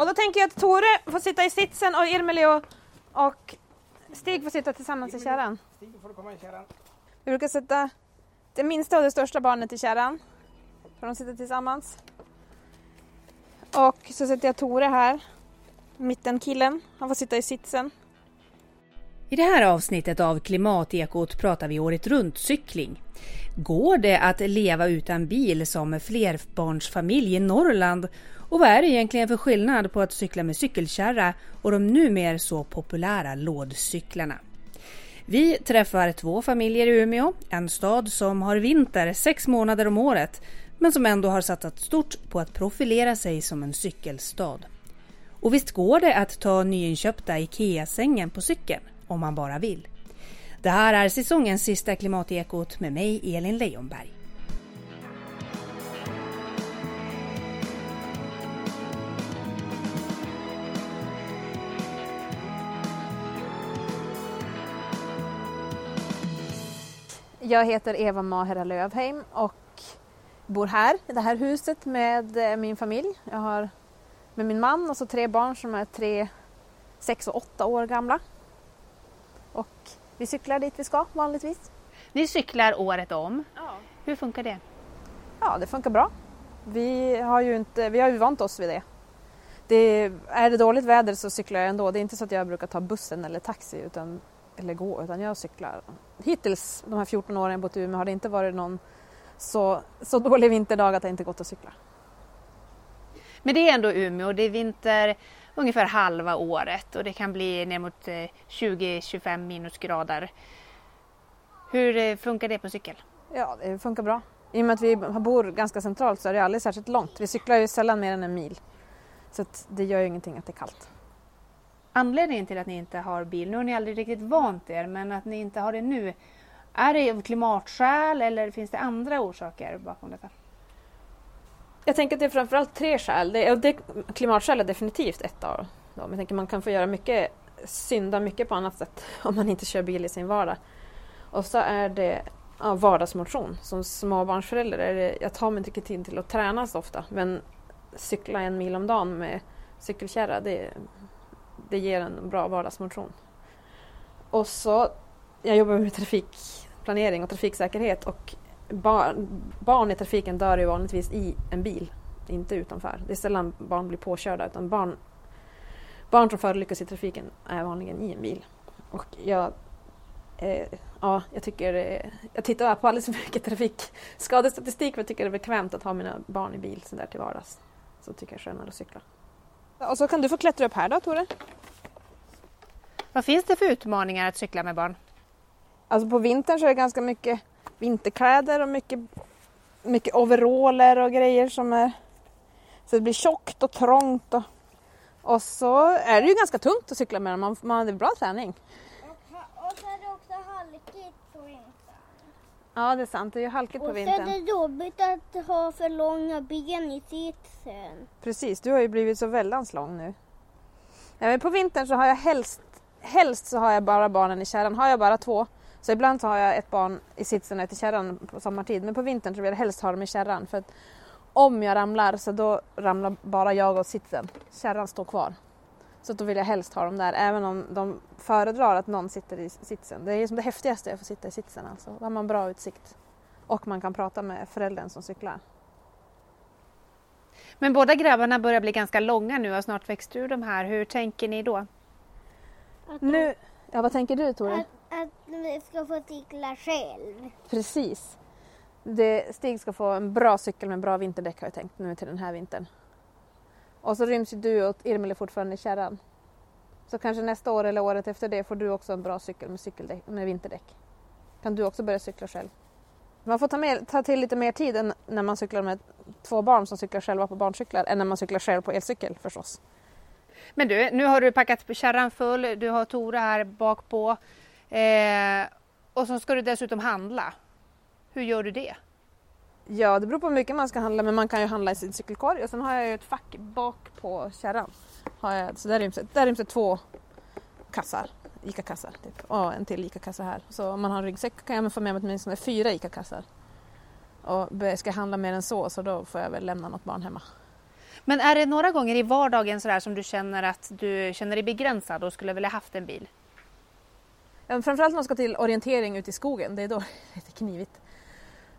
Och då tänker jag att Tore får sitta i sitsen och Irmeli och, och Stig får sitta tillsammans i kärran. Stig, får du komma i kärran? Vi brukar sätta det minsta och det största barnet i kärran. För de sitter tillsammans. Och så sätter jag Tore här. Mittenkillen. Han får sitta i sitsen. I det här avsnittet av Klimatekot pratar vi året runt cykling. Går det att leva utan bil som flerbarnsfamilj i Norrland? Och vad är det egentligen för skillnad på att cykla med cykelkärra och de numera så populära lådcyklarna? Vi träffar två familjer i Umeå, en stad som har vinter sex månader om året men som ändå har satsat stort på att profilera sig som en cykelstad. Och visst går det att ta nyinköpta IKEA-sängen på cykeln om man bara vill. Det här är säsongens sista Klimatekot med mig Elin Leijonberg. Jag heter Eva Mahera Lövheim och bor här i det här huset med eh, min familj. Jag har med min man och så tre barn som är tre, sex och åtta år gamla. Och vi cyklar dit vi ska vanligtvis. Ni cyklar året om. Ja. Hur funkar det? Ja, det funkar bra. Vi har ju, inte, vi har ju vant oss vid det. det. Är det dåligt väder så cyklar jag ändå. Det är inte så att jag brukar ta bussen eller taxi utan, eller gå, utan jag cyklar. Hittills, de här 14 åren jag bott i Umeå, har det inte varit någon så, så dålig vinterdag att jag inte gått att cykla. Men det är ändå Umeå, det är vinter ungefär halva året och det kan bli ner mot 20-25 minusgrader. Hur eh, funkar det på cykel? Ja, det funkar bra. I och med att vi bor ganska centralt så är det aldrig särskilt långt. Vi cyklar ju sällan mer än en mil. Så det gör ju ingenting att det är kallt. Anledningen till att ni inte har bil, nu har ni aldrig riktigt vant er, men att ni inte har det nu, är det av klimatskäl eller finns det andra orsaker bakom detta? Jag tänker att det är framförallt tre skäl. Det, och det, klimatskäl är definitivt ett av dem. Jag tänker man kan få göra mycket, synda mycket på annat sätt om man inte kör bil i sin vardag. Och så är det ja, vardagsmotion. Som småbarnsförälder är det, jag tar mig inte tid till att träna så ofta men cykla en mil om dagen med cykelkärra det, det ger en bra vardagsmotion. Och så, jag jobbar med trafikplanering och trafiksäkerhet och barn, barn i trafiken dör ju vanligtvis i en bil, inte utanför. Det är sällan barn blir påkörda utan barn, barn som förolyckas i trafiken är vanligen i en bil. Och jag, eh, ja, jag tycker, eh, jag tittar på alldeles för mycket trafikskadestatistik för jag tycker det är bekvämt att ha mina barn i bil så där till vardags. Så tycker jag är skönare att cykla. Och så kan du få klättra upp här då Tore. Vad finns det för utmaningar att cykla med barn? Alltså på vintern så är det ganska mycket vinterkläder och mycket, mycket overaller och grejer som är så det blir tjockt och trångt och, och så är det ju ganska tungt att cykla med dem. Man, man, det är bra träning. Och, och så är det också halkigt på vintern. Ja det är sant, det är ju halkigt på Och så är vintern. det jobbigt att ha för långa ben i sitsen. Precis, du har ju blivit så väldans lång nu. Ja, men på vintern så har jag helst, helst så har jag bara barnen i kärran. Har jag bara två så ibland så har jag ett barn i sitsen och ett i kärran på sommartid. Men på vintern så vill jag helst ha dem i kärran. För att om jag ramlar så då ramlar bara jag och sitsen. Kärran står kvar. Så då vill jag helst ha dem där även om de föredrar att någon sitter i sitsen. Det är som det häftigaste att få sitta i sitsen alltså. Då har man bra utsikt. Och man kan prata med föräldern som cyklar. Men båda grabbarna börjar bli ganska långa nu och snart växt ur de här. Hur tänker ni då? Nu, ja vad tänker du Tore? Att, vi ska få cykla själv. Precis. Det, Stig ska få en bra cykel med bra vinterdäck har jag tänkt nu till den här vintern. Och så ryms ju du och Irmeli fortfarande i kärran. Så kanske nästa år eller året efter det får du också en bra cykel med, cykeldäck, med vinterdäck. Kan du också börja cykla själv. Man får ta, med, ta till lite mer tid än när man cyklar med två barn som cyklar själva på barncyklar än när man cyklar själv på elcykel förstås. Men du, nu har du packat kärran full, du har Tore här bak på eh, och så ska du dessutom handla. Hur gör du det? Ja, det beror på hur mycket man ska handla men man kan ju handla i sin cykelkorg och sen har jag ju ett fack bak på kärran. Har jag, så där ryms, det- där ryms det två kassar, ICA-kassar typ. och en till ICA-kassa här. Så om man har en ryggsäck kan jag få med mig åtminstone fyra ICA-kassar. Och ska jag handla mer än så så då får jag väl lämna något barn hemma. Men är det några gånger i vardagen sådär som du känner att du känner dig begränsad och skulle vilja haft en bil? Eh, framförallt när man ska till orientering ute i skogen, det är då det är lite knivigt.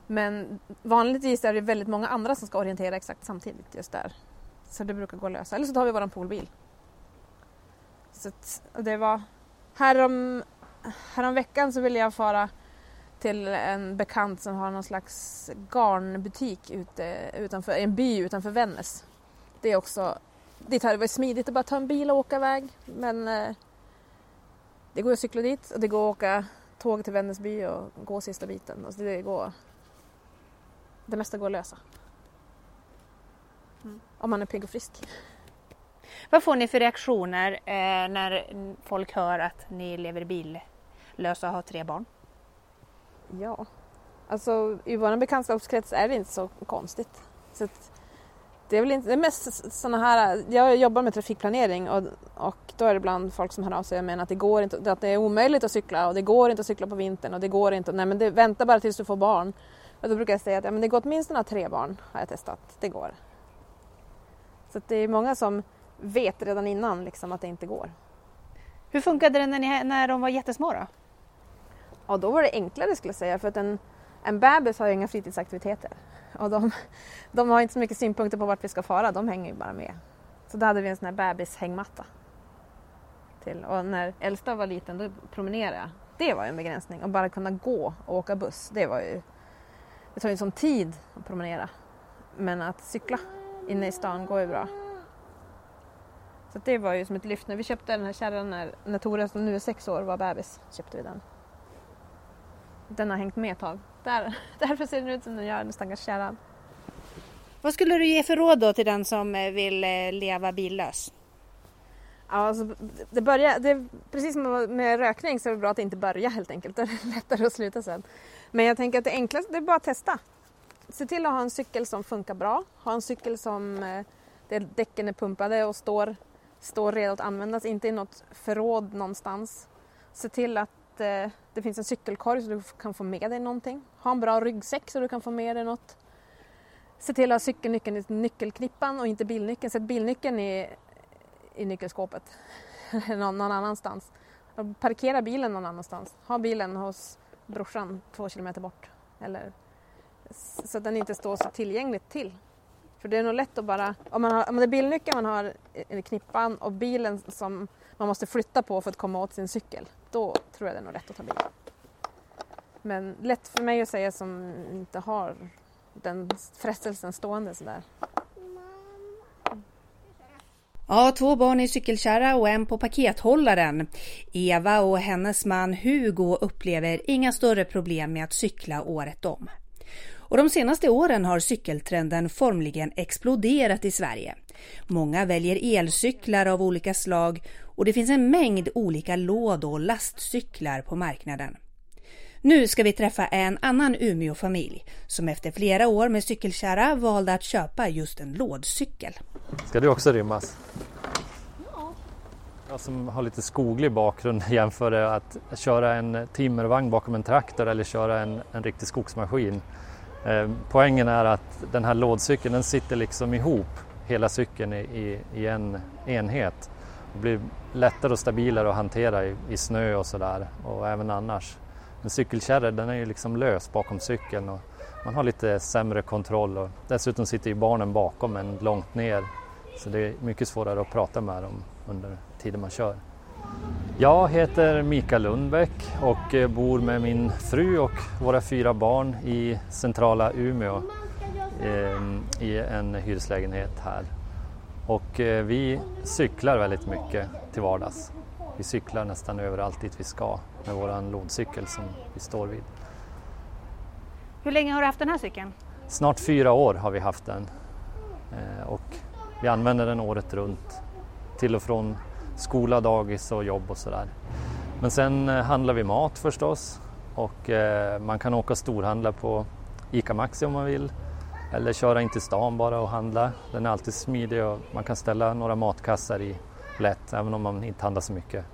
Men vanligtvis är det väldigt många andra som ska orientera exakt samtidigt just där. Så det brukar gå att lösa. Eller så tar vi våran poolbil. Så att, det var härom, härom veckan så ville jag fara till en bekant som har någon slags garnbutik ute, utanför, en by utanför Vännäs. Det är också, dit hade det varit smidigt att bara ta en bil och åka iväg men eh, det går att cykla dit och det går att åka tåg till Vännäsby och gå sista biten. Alltså det, går, det mesta går att lösa. Mm. Om man är pigg och frisk. Vad får ni för reaktioner eh, när folk hör att ni lever billösa och har tre barn? Ja, alltså i vår bekantskapskrets är det inte så konstigt. Så det är väl inte, det är mest sådana här, jag jobbar med trafikplanering och, och då är det ibland folk som hör av sig och menar att det går inte, att det är omöjligt att cykla och det går inte att cykla på vintern och det går inte, nej men det, vänta bara tills du får barn. Och då brukar jag säga att ja, men det går åtminstone att ha tre barn har jag testat, det går. Så det är många som vet redan innan liksom att det inte går. Hur funkade det när, ni, när de var jättesmå då? Ja, då var det enklare skulle jag säga för att en, en bebis har ju inga fritidsaktiviteter och de, de har inte så mycket synpunkter på vart vi ska fara, de hänger ju bara med. Så då hade vi en sån här bebishängmatta. Till. Och när äldsta var liten då promenerade jag. Det var ju en begränsning. Att bara kunna gå och åka buss, det var ju... Det tar ju sån tid att promenera. Men att cykla inne i stan går ju bra. Så det var ju som ett lyft. När vi köpte den här kärran när, när Tore som nu är sex år var bebis, köpte vi den. Den har hängt med ett tag. Där, därför ser den ut som den gör, den stackars kärran. Vad skulle du ge för råd då till den som eh, vill eh, leva billös? Ja, alltså, det börjar, det, precis som med rökning så är det bra att inte börja helt enkelt. Det är lättare att sluta sen. Men jag tänker att det enklaste det är bara att testa. Se till att ha en cykel som funkar bra. Ha en cykel som eh, där däcken är pumpade och står, står redo att användas, inte i något förråd någonstans. Se till att Eh, det finns en cykelkorg så du kan få med dig någonting. Ha en bra ryggsäck så du kan få med dig något. Se till att ha cykelnyckeln i nyckelknippan och inte bilnyckeln. Sätt bilnyckeln i, i nyckelskåpet någon, någon annanstans. Parkera bilen någon annanstans. Ha bilen hos brorsan två kilometer bort. Eller, så att den inte står så tillgängligt till. För det är nog lätt att bara, om, man har, om det är bilnyckeln man har i knippan och bilen som man måste flytta på för att komma åt sin cykel, då tror jag det är nog lätt att ta bilen. Men lätt för mig att säga som inte har den frestelsen stående sådär. Ja, två barn i cykelkärra och en på pakethållaren. Eva och hennes man Hugo upplever inga större problem med att cykla året om. Och de senaste åren har cykeltrenden formligen exploderat i Sverige. Många väljer elcyklar av olika slag och det finns en mängd olika låd och lastcyklar på marknaden. Nu ska vi träffa en annan Umeå-familj som efter flera år med cykelkärra valde att köpa just en lådcykel. Ska du också rymmas? Ja. Jag som har lite skoglig bakgrund jämför att köra en timmervagn bakom en traktor eller köra en, en riktig skogsmaskin. Eh, poängen är att den här lådcykeln den sitter liksom ihop hela cykeln i, i, i en enhet. Det blir lättare och stabilare att hantera i, i snö och sådär och även annars. En cykelkärra den är ju liksom lös bakom cykeln och man har lite sämre kontroll och dessutom sitter ju barnen bakom en långt ner så det är mycket svårare att prata med dem under tiden man kör. Jag heter Mikael Lundbäck och bor med min fru och våra fyra barn i centrala Umeå ehm, i en hyreslägenhet här. Och eh, vi cyklar väldigt mycket till vardags. Vi cyklar nästan överallt dit vi ska med vår lådcykel som vi står vid. Hur länge har du haft den här cykeln? Snart fyra år har vi haft den eh, och vi använder den året runt till och från skola, dagis och jobb och sådär. Men sen eh, handlar vi mat förstås och man kan åka storhandla på ICA Maxi om man vill eller köra in till stan bara och handla. Den är alltid smidig och man kan ställa några matkassar i lätt även om man inte handlar så mycket.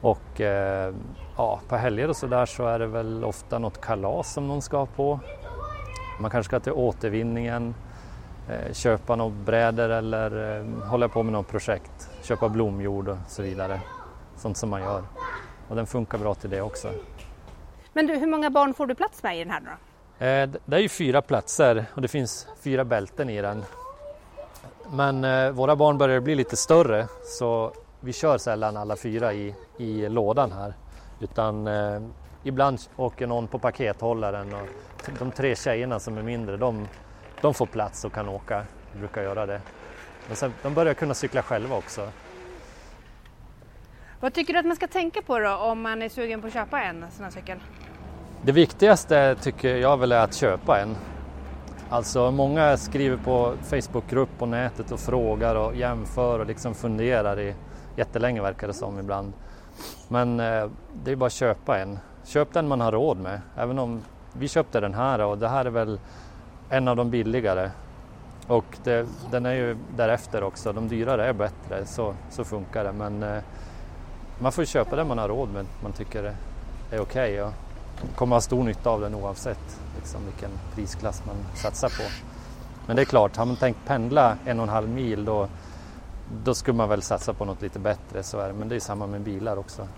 Och eh, ja, på helger och sådär så är det väl ofta något kalas som någon ska på. Man kanske ska till återvinningen eh, köpa några brädor eller eh, hålla på med något projekt, köpa blomjord och så vidare. Sånt som man gör. Och den funkar bra till det också. Men du, hur många barn får du plats med i den här då? Eh, det är ju fyra platser och det finns fyra bälten i den. Men eh, våra barn börjar bli lite större så vi kör sällan alla fyra i, i lådan här. Utan eh, ibland åker någon på pakethållaren och de tre tjejerna som är mindre de, de får plats och kan åka. De brukar göra det. Men sen, de börjar kunna cykla själva också. Vad tycker du att man ska tänka på då om man är sugen på att köpa en sån här cykel? Det viktigaste tycker jag väl är att köpa en. Alltså många skriver på Facebookgrupp på nätet och frågar och jämför och liksom funderar i jättelänge verkar det som ibland. Men eh, det är bara att köpa en. Köp den man har råd med. Även om vi köpte den här och det här är väl en av de billigare. Och det, den är ju därefter också. De dyrare är bättre, så, så funkar det. Men eh, man får köpa den man har råd med, man tycker det är okej. Okay kommer ha stor nytta av den oavsett liksom, vilken prisklass man satsar på. Men det är klart, har man tänkt pendla en och en halv mil då, då skulle man väl satsa på något lite bättre, så är det. men det är samma med bilar också.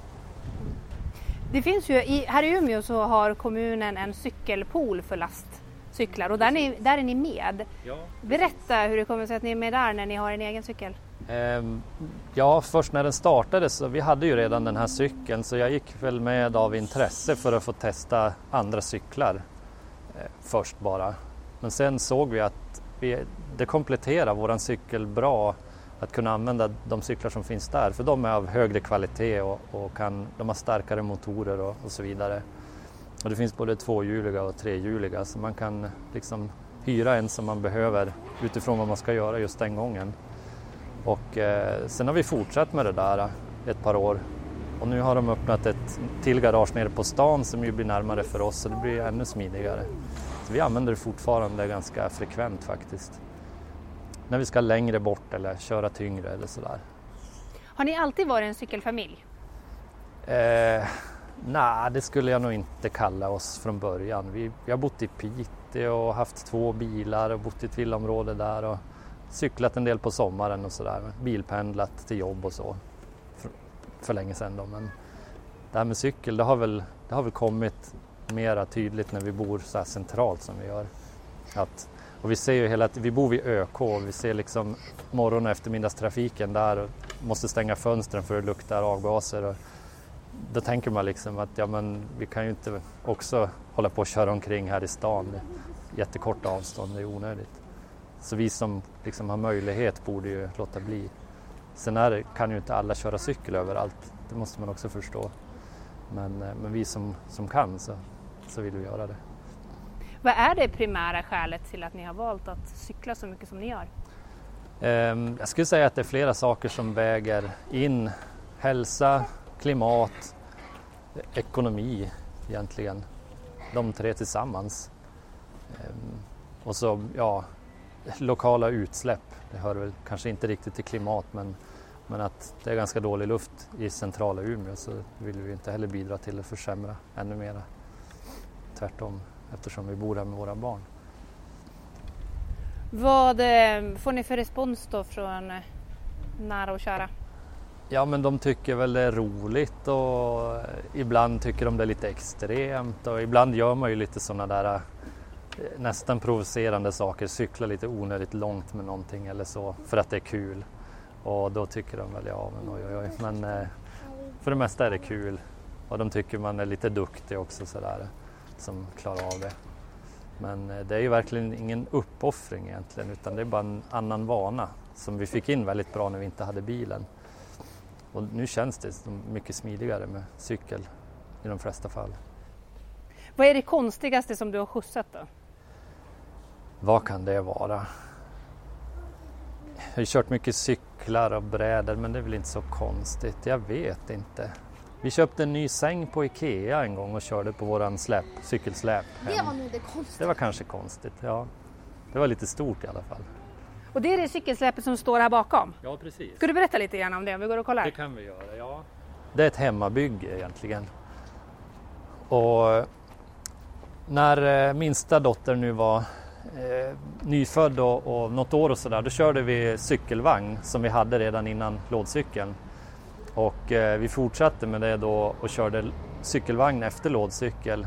Det finns ju, i, här i Umeå så har kommunen en cykelpool för lastcyklar och där, ni, där är ni med. Ja. Berätta hur det kommer sig att ni är med där när ni har en egen cykel. Ehm, ja, först när den startade så vi hade ju redan den här cykeln så jag gick väl med av intresse för att få testa andra cyklar eh, först bara. Men sen såg vi att vi, det kompletterar våran cykel bra att kunna använda de cyklar som finns där för de är av högre kvalitet och, och kan, de har starkare motorer och, och, så vidare. Och det finns både tvåhjuliga och trehjuliga så man kan liksom hyra en som man behöver utifrån vad man ska göra just den gången. Och eh, sen har vi fortsatt med det där ett par år och nu har de öppnat ett till garage nere på stan som ju blir närmare för oss så det blir ännu smidigare. Så vi använder det fortfarande ganska frekvent faktiskt. När vi ska längre bort eller köra tyngre eller sådär. Har ni alltid varit en cykelfamilj? Eh, Nej, det skulle jag nog inte kalla oss från början. Vi, vi har bott i Piteå och haft två bilar och bott i ett villaområde där. Och cyklat en del på sommaren och sådär. Bilpendlat till jobb och så för, för länge sedan då. Men det här med cykel det har väl, det har väl kommit mera tydligt när vi bor så här centralt som vi gör. Att, och vi ser ju hela vi bor vid ÖK och vi ser liksom morgon och eftermiddagstrafiken där och måste stänga fönstren för det luktar avgaser. Och då tänker man liksom att ja, men vi kan ju inte också hålla på och köra omkring här i stan. Jättekorta avstånd, det är onödigt. Så vi som liksom har möjlighet borde ju låta bli. Sen är, kan ju inte alla köra cykel överallt, det måste man också förstå. Men, eh, men vi som, som kan så, så vill vi göra det. Vad är det primära skälet till att ni har valt att cykla så mycket som ni gör? Ehm, jag skulle säga att det är flera saker som väger in. Hälsa, klimat, ekonomi egentligen. De tre tillsammans. Ehm, och så ja, lokala utsläpp. Det hör väl kanske inte riktigt till klimat men, men att det är ganska dålig luft i centrala Umeå så vill vi inte heller bidra till att försämra ännu mera. Tvärtom eftersom vi bor här med våra barn. Vad eh, får ni för respons då från eh, nära och kära? Ja men de tycker väl det är roligt och ibland tycker de det är lite extremt och ibland gör man ju lite sådana där nästan provocerande saker, cykla lite onödigt långt med någonting eller så för att det är kul. Och då tycker de väl ja, men oj oj oj. Men eh, för det mesta är det kul och de tycker man är lite duktig också sådär som klarar av det. Men eh, det är ju verkligen ingen uppoffring egentligen utan det är bara en annan vana som vi fick in väldigt bra när vi inte hade bilen. Och nu känns det mycket smidigare med cykel i de flesta fall. Vad är det konstigaste som du har skjutsat då? Vad kan det vara? Jag har kört mycket cyklar och brädor men det är väl inte så konstigt. Jag vet inte. Vi köpte en ny säng på Ikea en gång och körde på våran släp, cykelsläp. Det var nog det konstiga. Det var kanske konstigt, ja. Det var lite stort i alla fall. Och det är det cykelsläpet som står här bakom? Ja, precis. Ska du berätta lite grann om det? Om vi går och kollar? Det kan vi göra, ja. Det är ett hemmabygge egentligen. Och när eh, minsta dotter nu var eh, nyfödd och, och något år och sådär, då körde vi cykelvagn som vi hade redan innan lådcykeln. Och eh, vi fortsatte med det då och körde cykelvagn efter lådcykel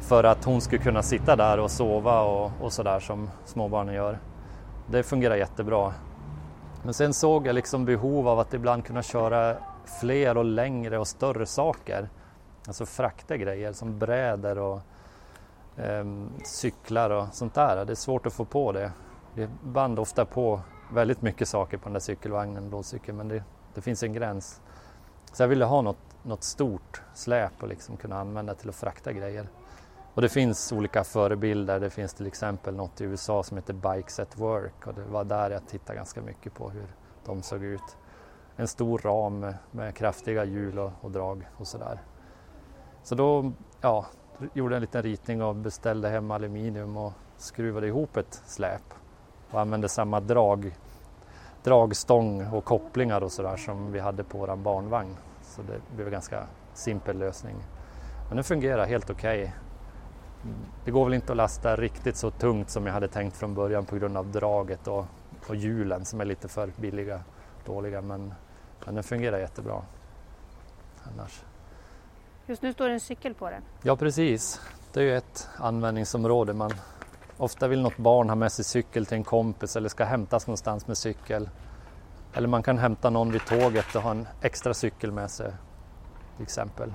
för att hon skulle kunna sitta där och sova och, och sådär som småbarnen gör. Det fungerar jättebra. Men sen såg jag liksom behov av att ibland kunna köra fler och längre och större saker. Alltså frakta grejer som brädor och Ehm, cyklar och sånt där. Det är svårt att få på det. Vi band ofta på väldigt mycket saker på den där cykelvagnen, lådcykeln, men det, det finns en gräns. Så jag ville ha något, något stort släp och liksom kunna använda till att frakta grejer. Och det finns olika förebilder. Det finns till exempel något i USA som heter Bikes at Work och det var där jag tittade ganska mycket på hur de såg ut. En stor ram med, med kraftiga hjul och, och drag och sådär. Så då ja, gjorde en liten ritning och beställde hem aluminium och skruvade ihop ett släp och använde samma drag, dragstång och kopplingar och sådär som vi hade på vår barnvagn. Så det blev en ganska simpel lösning. Men den fungerar helt okej. Okay. Det går väl inte att lasta riktigt så tungt som jag hade tänkt från början på grund av draget och, och hjulen som är lite för billiga, dåliga men, men den fungerar jättebra. Annars. Just nu står det en cykel på den. Ja precis, det är ju ett användningsområde. Man, ofta vill något barn ha med sig cykel till en kompis eller ska hämtas någonstans med cykel. Eller man kan hämta någon vid tåget och ha en extra cykel med sig till exempel.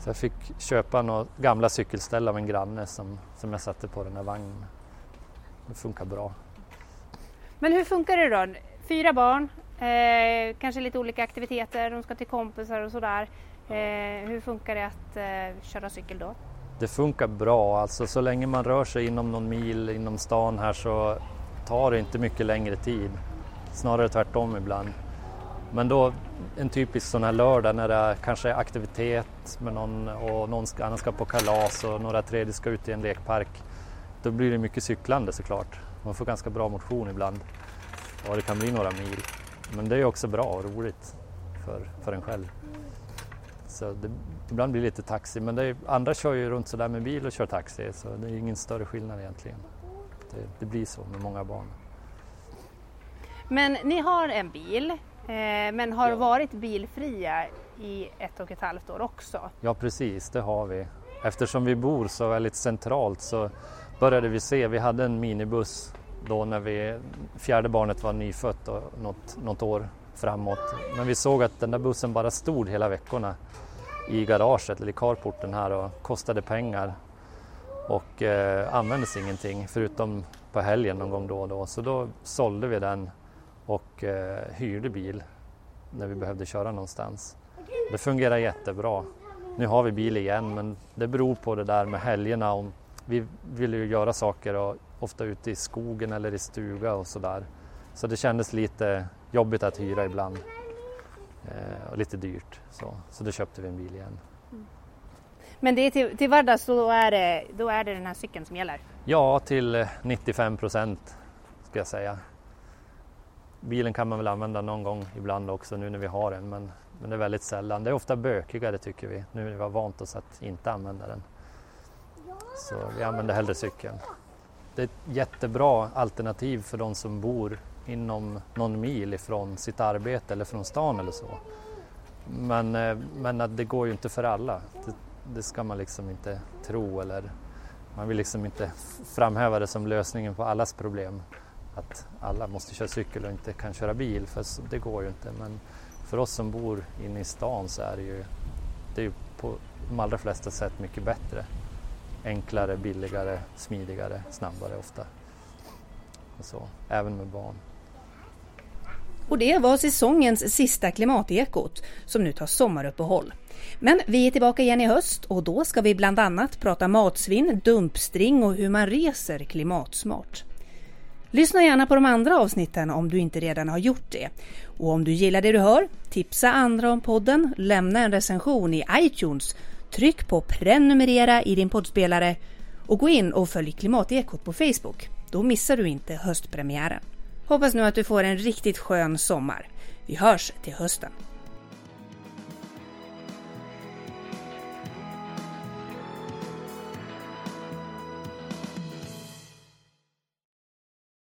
Så jag fick köpa några gamla cykelställ av en granne som, som jag satte på den här vagnen. Det funkar bra. Men hur funkar det då? Fyra barn, eh, kanske lite olika aktiviteter, de ska till kompisar och sådär. Eh, hur funkar det att eh, köra cykel då? Det funkar bra, alltså så länge man rör sig inom någon mil inom stan här så tar det inte mycket längre tid. Snarare tvärtom ibland. Men då en typisk sån här lördag när det kanske är aktivitet med någon och någon ska, annan ska på kalas och några tredje ska ut i en lekpark. Då blir det mycket cyklande såklart. Man får ganska bra motion ibland och det kan bli några mil. Men det är också bra och roligt för, för en själv. Så det, ibland blir det lite taxi men är, andra kör ju runt sådär med bil och kör taxi så det är ingen större skillnad egentligen. Det, det blir så med många barn. Men ni har en bil Eh, men har ja. varit bilfria i ett och ett halvt år också. Ja precis, det har vi. Eftersom vi bor så väldigt centralt så började vi se, vi hade en minibuss då när vi, fjärde barnet var nyfött och något, något år framåt. Men vi såg att den där bussen bara stod hela veckorna i garaget eller i carporten här och kostade pengar och eh, användes ingenting förutom på helgen någon gång då och då. Så då sålde vi den och eh, hyrde bil när vi behövde köra någonstans. Det fungerar jättebra. Nu har vi bil igen men det beror på det där med helgerna. Om vi vill ju göra saker och ofta ute i skogen eller i stuga och sådär. Så det kändes lite jobbigt att hyra ibland eh, och lite dyrt. Så, så då köpte vi en bil igen. Men det är till, till vardags då är, det, då är det den här cykeln som gäller? Ja, till 95 procent ska jag säga. Bilen kan man väl använda någon gång ibland också nu när vi har den men, men det är väldigt sällan. Det är ofta bökigare tycker vi nu när vi har vant oss att inte använda den. Så vi använder hellre cykeln. Det är ett jättebra alternativ för de som bor inom någon mil ifrån sitt arbete eller från stan eller så. Men, eh, men det går ju inte för alla. Det, det ska man liksom inte tro eller man vill liksom inte framhäva det som lösningen på allas problem att alla måste köra cykel och inte kan köra bil, för det går ju inte. Men för oss som bor inne i stan så är det ju, det är ju på de allra flesta sätt mycket bättre. Enklare, billigare, smidigare, snabbare ofta. Och så, även med barn. Och det var säsongens sista Klimatekot som nu tar sommaruppehåll. Men vi är tillbaka igen i höst och då ska vi bland annat prata matsvinn, dumpstring och hur man reser klimatsmart. Lyssna gärna på de andra avsnitten om du inte redan har gjort det. Och om du gillar det du hör, tipsa andra om podden, lämna en recension i iTunes, tryck på prenumerera i din poddspelare och gå in och följ Klimatekot på Facebook. Då missar du inte höstpremiären. Hoppas nu att du får en riktigt skön sommar. Vi hörs till hösten.